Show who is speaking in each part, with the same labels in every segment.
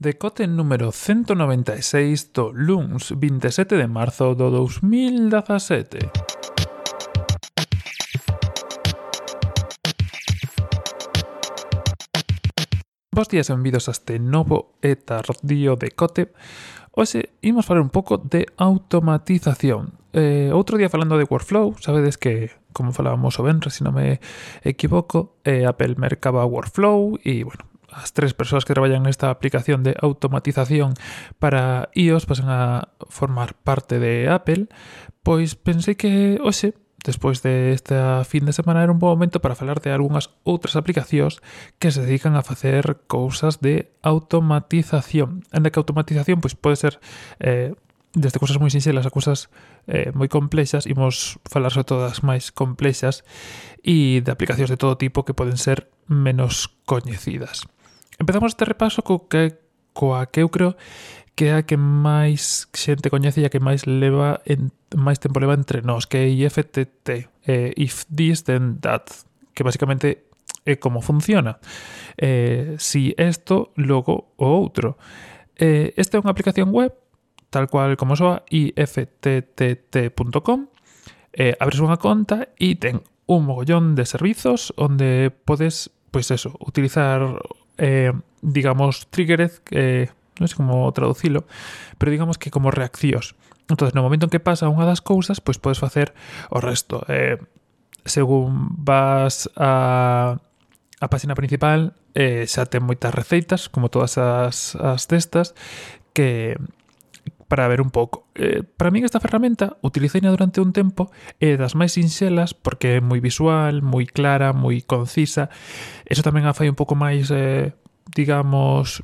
Speaker 1: Decote número 196 do LUNS 27 de marzo do 2017. Bos días e benvidos a este novo e tardío decote. Hoxe imos falar un pouco de automatización. Eh, outro día falando de workflow, sabedes que, como falábamos o Benre, se si non me equivoco, eh, Apple mercaba workflow e, bueno, as tres persoas que traballan nesta aplicación de automatización para iOS pasan a formar parte de Apple, pois pensei que hoxe despois de esta fin de semana era un bom momento para falar de algunhas outras aplicacións que se dedican a facer cousas de automatización. En que automatización pois pode ser eh, desde cousas moi sinxelas a cousas eh, moi complexas, imos falar sobre todas máis complexas e de aplicacións de todo tipo que poden ser menos coñecidas. Empezamos este repaso co que, coa que eu creo que é a que máis xente coñece e a que máis leva en, máis tempo leva entre nós, que é IFTT, eh, If This Then That, que basicamente é como funciona. Eh, si esto, logo o outro. Eh, esta é unha aplicación web, tal cual como soa, ifttt.com, eh, abres unha conta e ten un mogollón de servizos onde podes, pois eso, utilizar eh, digamos, triggers, eh, non sei como traducilo, pero digamos que como reaccións. Entonces, no momento en que pasa unha das cousas, pois podes facer o resto. Eh, según vas a a página principal eh, xa ten moitas receitas, como todas as, as destas, que, para ver un pouco. Eh, para min esta ferramenta utiliceina durante un tempo e eh, das máis sinxelas porque é moi visual, moi clara, moi concisa. Eso tamén a fai un pouco máis, eh, digamos,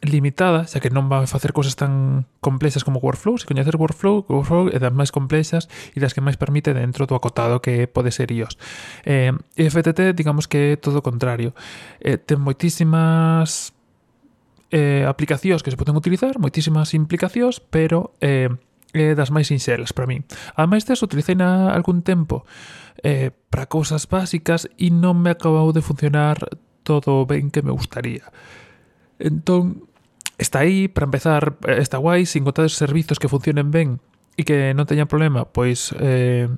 Speaker 1: limitada, xa que non vai facer cousas tan complexas como Workflow. Se coñecer Workflow, Workflow é das máis complexas e das que máis permite dentro do acotado que pode ser iOS. Eh, FTT, digamos que é todo o contrario. Eh, ten moitísimas eh, aplicacións que se poden utilizar, moitísimas implicacións, pero eh, é das máis sinxelas para mí. Ademais deso, utilicei na algún tempo eh, para cousas básicas e non me acabou de funcionar todo ben que me gustaría. Entón, está aí, para empezar, eh, está guai, sin contar os servizos que funcionen ben e que non teñan problema, pois eh,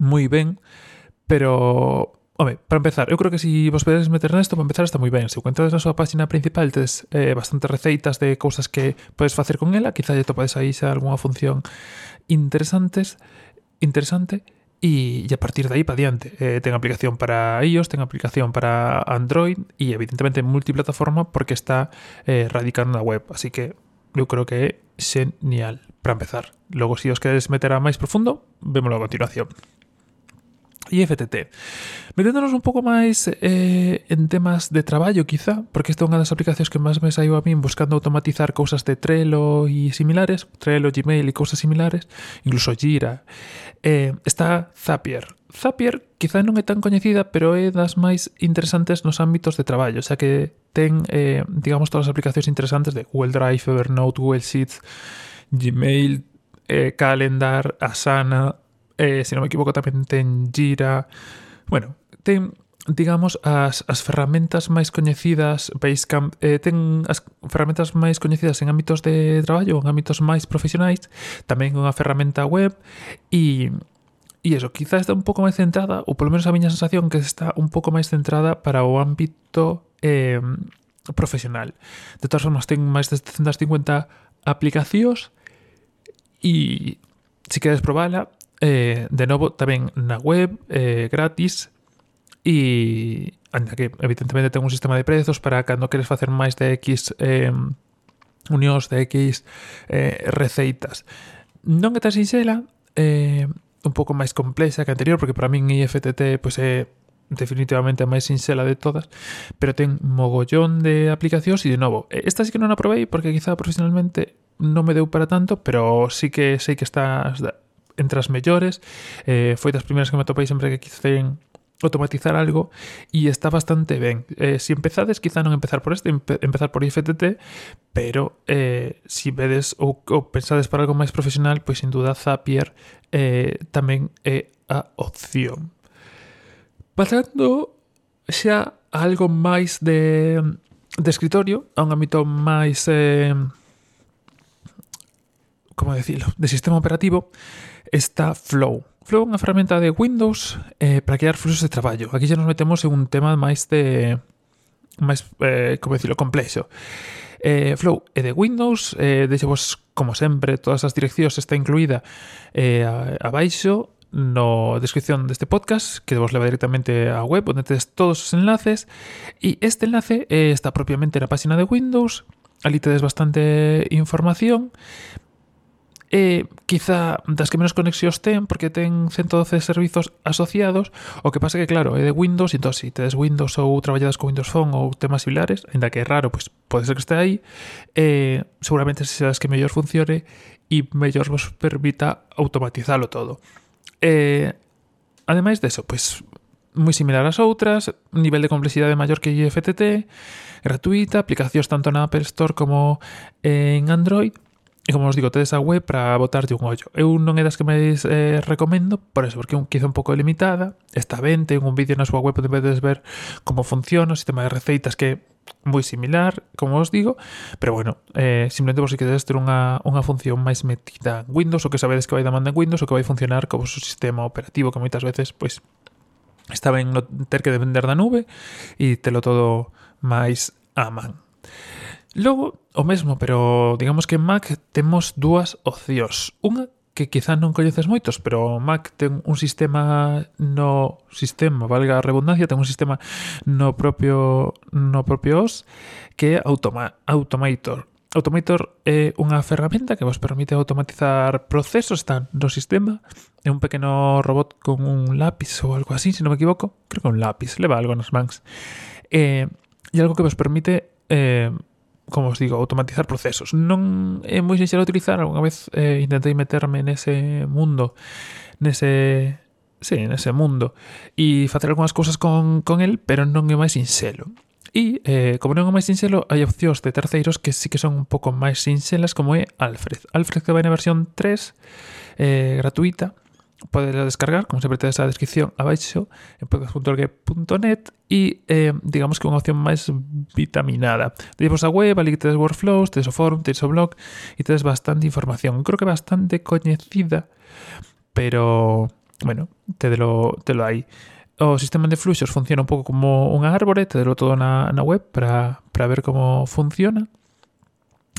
Speaker 1: moi ben, pero Home, para empezar, eu creo que se si vos podedes meter nesto, para empezar está moi ben. Se o entrades na súa página principal tedes eh, bastantes receitas de cousas que podes facer con ela, quizá lle topades aí xa algunha función interesantes, interesante, e, e a partir de aí para diante. Eh, ten aplicación para iOS, ten aplicación para Android e evidentemente multiplataforma porque está eh, radicando na web. Así que eu creo que é genial para empezar. Logo, se si os queres meter a máis profundo, vémoslo a continuación. IFTT. Meténdonos un pouco máis eh, en temas de traballo, quizá, porque esta é unha das aplicacións que máis me saiu a min buscando automatizar cousas de Trello e similares, Trello, Gmail e cousas similares, incluso Jira. Eh, está Zapier. Zapier quizá non é tan coñecida, pero é das máis interesantes nos ámbitos de traballo, xa que ten, eh, digamos, todas as aplicacións interesantes de Google Drive, Evernote, Google Sheets, Gmail, eh, Calendar, Asana, eh, se non me equivoco tamén ten Jira, bueno, ten digamos, as, as ferramentas máis coñecidas, Basecamp, eh, ten as ferramentas máis coñecidas en ámbitos de traballo, en ámbitos máis profesionais, tamén unha ferramenta web, e, e eso, quizá está un pouco máis centrada, ou polo menos a miña sensación que está un pouco máis centrada para o ámbito eh, profesional. De todas formas, ten máis de 750 aplicacións, e se queres probala, Eh, de novo, tamén na web, eh, gratis, e anda que evidentemente ten un sistema de prezos para cando queres facer máis de X eh, unións de X eh, receitas. Non é tan sinxela, eh, un pouco máis complexa que anterior, porque para min IFTT pois, é eh, definitivamente a máis sinxela de todas, pero ten mogollón de aplicacións e de novo, eh, esta sí que non a probei porque quizá profesionalmente non me deu para tanto, pero sí que sei que está entre as mellores eh, foi das primeiras que me atopei sempre que quixen automatizar algo e está bastante ben. Eh, si empezades, quizá non empezar por este, empe empezar por IFTT, pero eh, si vedes ou, ou pensades para algo máis profesional, pois sin duda Zapier eh, tamén é a opción. Pasando xa a algo máis de, de escritorio, a un ámbito máis... Eh, como decirlo, de sistema operativo, está Flow. Flow é unha ferramenta de Windows eh, para crear fluxos de traballo. Aquí xa nos metemos en un tema máis de... máis, eh, como decirlo, complexo. Eh, Flow é de Windows, eh, deixo vos, como sempre, todas as direccións está incluída eh, abaixo no descripción deste podcast que vos leva directamente á web onde tedes todos os enlaces e este enlace eh, está propiamente na página de Windows ali tedes bastante información eh, quizá das que menos conexións ten porque ten 112 servizos asociados. O que pasa que claro, é de Windows e entón si tedes Windows ou traballadas con Windows Phone ou temas similares, ainda que é raro, pois pode ser que este aí eh, seguramente seas que mellor funcione e mellor vos permita automatizalo todo. Eh, ademais deso, pois moi similar ás outras, nivel de complexidade maior que IFTT, gratuita, aplicacións tanto na Apple Store como eh, en Android, E como os digo, tedes a web para botarlle un ollo. Eu non é das que máis eh, recomendo, por eso, porque é un, quizá un pouco limitada, está ben, ten un vídeo na súa web onde podes ver como funciona o sistema de receitas que é moi similar, como os digo, pero bueno, eh, simplemente por si queredes ter unha, unha función máis metida en Windows, o que sabedes que vai da manda en Windows, o que vai funcionar como o sistema operativo, que moitas veces, pois, está ben no ter que depender da nube e telo todo máis a man. Logo, o mesmo, pero digamos que en Mac temos dúas opcións. Unha que quizá non coñeces moitos, pero Mac ten un sistema no sistema, valga a redundancia, ten un sistema no propio no propio OS que é automa Automator. Automator é unha ferramenta que vos permite automatizar procesos tan do sistema. É un pequeno robot con un lápiz ou algo así, se non me equivoco. Creo que un lápiz, leva algo nas mans. Eh, e algo que vos permite eh, como os digo, automatizar procesos. Non é moi sinxelo utilizar, algunha vez eh, intentei meterme nese mundo, nese sí, nese mundo e facer algunhas cousas con, con el, pero non é máis sinxelo. E, eh, como non é máis sinxelo, hai opcións de terceiros que sí que son un pouco máis sinxelas, como é Alfred. Alfred que vai na versión 3, eh, gratuita, podes descargar, como sempre tedes a descripción abaixo en podcast.org.net e eh, digamos que unha opción máis vitaminada. Tedes a web, ali tedes workflows, tedes o forum, tedes o blog e tedes bastante información. Creo que bastante coñecida, pero, bueno, tedelo, telo aí. O sistema de fluxos funciona un pouco como unha árbore, tedelo todo na, na web para, para ver como funciona.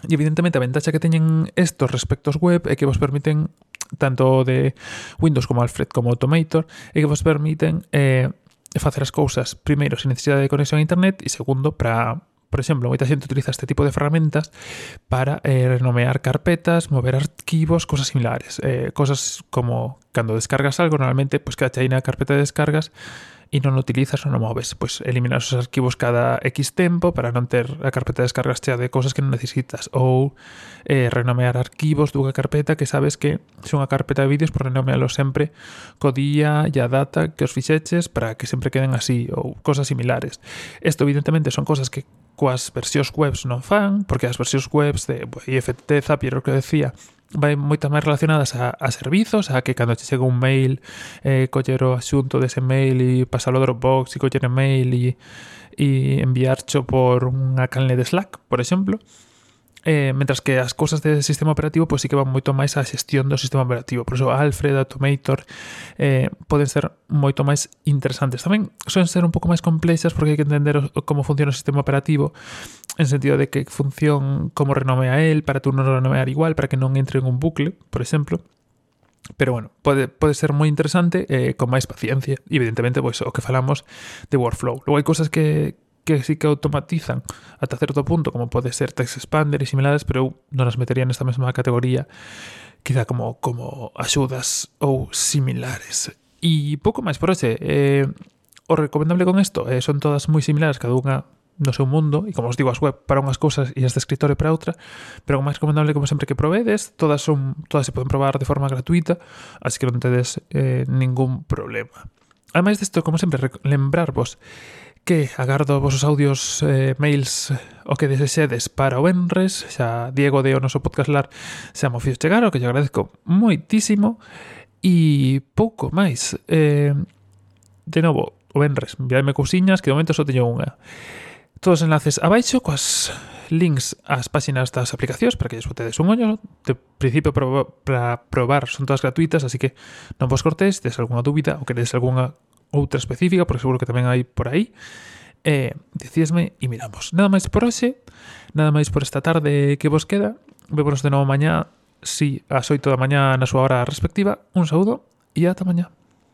Speaker 1: E evidentemente a ventaxa que teñen estos respectos web é que vos permiten tanto de Windows como Alfred como Automator é que vos permiten eh, facer as cousas primeiro sin necesidade de conexión a internet e segundo para por exemplo, moita xente utiliza este tipo de ferramentas para eh, renomear carpetas, mover arquivos, cosas similares. Eh, cosas como cando descargas algo, normalmente pois, pues, queda aí na carpeta de descargas e non o utilizas ou non moves. Pois eliminar os arquivos cada X tempo para non ter a carpeta de descargas chea de cousas que non necesitas ou eh, renomear arquivos dunha carpeta que sabes que se unha carpeta de vídeos por renomealo sempre co día e a data que os fixeches para que sempre queden así ou cosas similares. Isto evidentemente son cosas que coas versións webs non fan, porque as versións webs de IFTT, Zapier, o que decía, vai moitas máis relacionadas a, a servizos, a que cando che chega un mail eh, coller o asunto dese mail e pasalo a Dropbox e coller o mail e, e enviarcho por unha canle de Slack, por exemplo. Eh, mentras que as cousas de sistema operativo pois sí que van moito máis á xestión do sistema operativo. Por iso Alfred, Automator eh, poden ser moito máis interesantes. Tamén son ser un pouco máis complexas porque hai que entender o, como funciona o sistema operativo en sentido de que función como renomea el, para tú non renomear igual para que non entre en un bucle, por exemplo. Pero bueno, pode, pode ser moi interesante eh, con máis paciencia, evidentemente, pois, o que falamos de workflow. Logo hai cousas que, que sí que automatizan ata certo punto, como pode ser text expander e similares, pero eu non as metería nesta mesma categoría, quizá como, como axudas ou similares. E pouco máis por ese. Eh, o recomendable con isto eh, son todas moi similares, cada unha no seu mundo, e como os digo, as web para unhas cousas e as de escritorio para outra, pero o máis recomendable, como sempre, que provedes, todas son todas se poden probar de forma gratuita, así que non tedes eh, ningún problema. Ademais disto, como sempre, lembrarvos que agardo vosos audios, eh, mails o que desexedes para o Enres, xa Diego de o noso podcast lar xa mo fixo chegar, o que lle agradezco moitísimo e pouco máis. Eh, de novo, o Enres, enviadme cousiñas que de momento só teño unha. Todos os enlaces abaixo coas links ás páxinas das aplicacións para que lles botedes un ollo. De principio para probar son todas gratuitas, así que non vos cortéis, tes algunha dúbida ou queredes algunha outra específica, porque seguro que tamén hai por aí, e decídesme e miramos. Nada máis por hoxe, nada máis por esta tarde que vos queda. Vémonos de novo mañá, si, sí, ás 8 da mañá na súa hora respectiva. Un saúdo e ata mañá.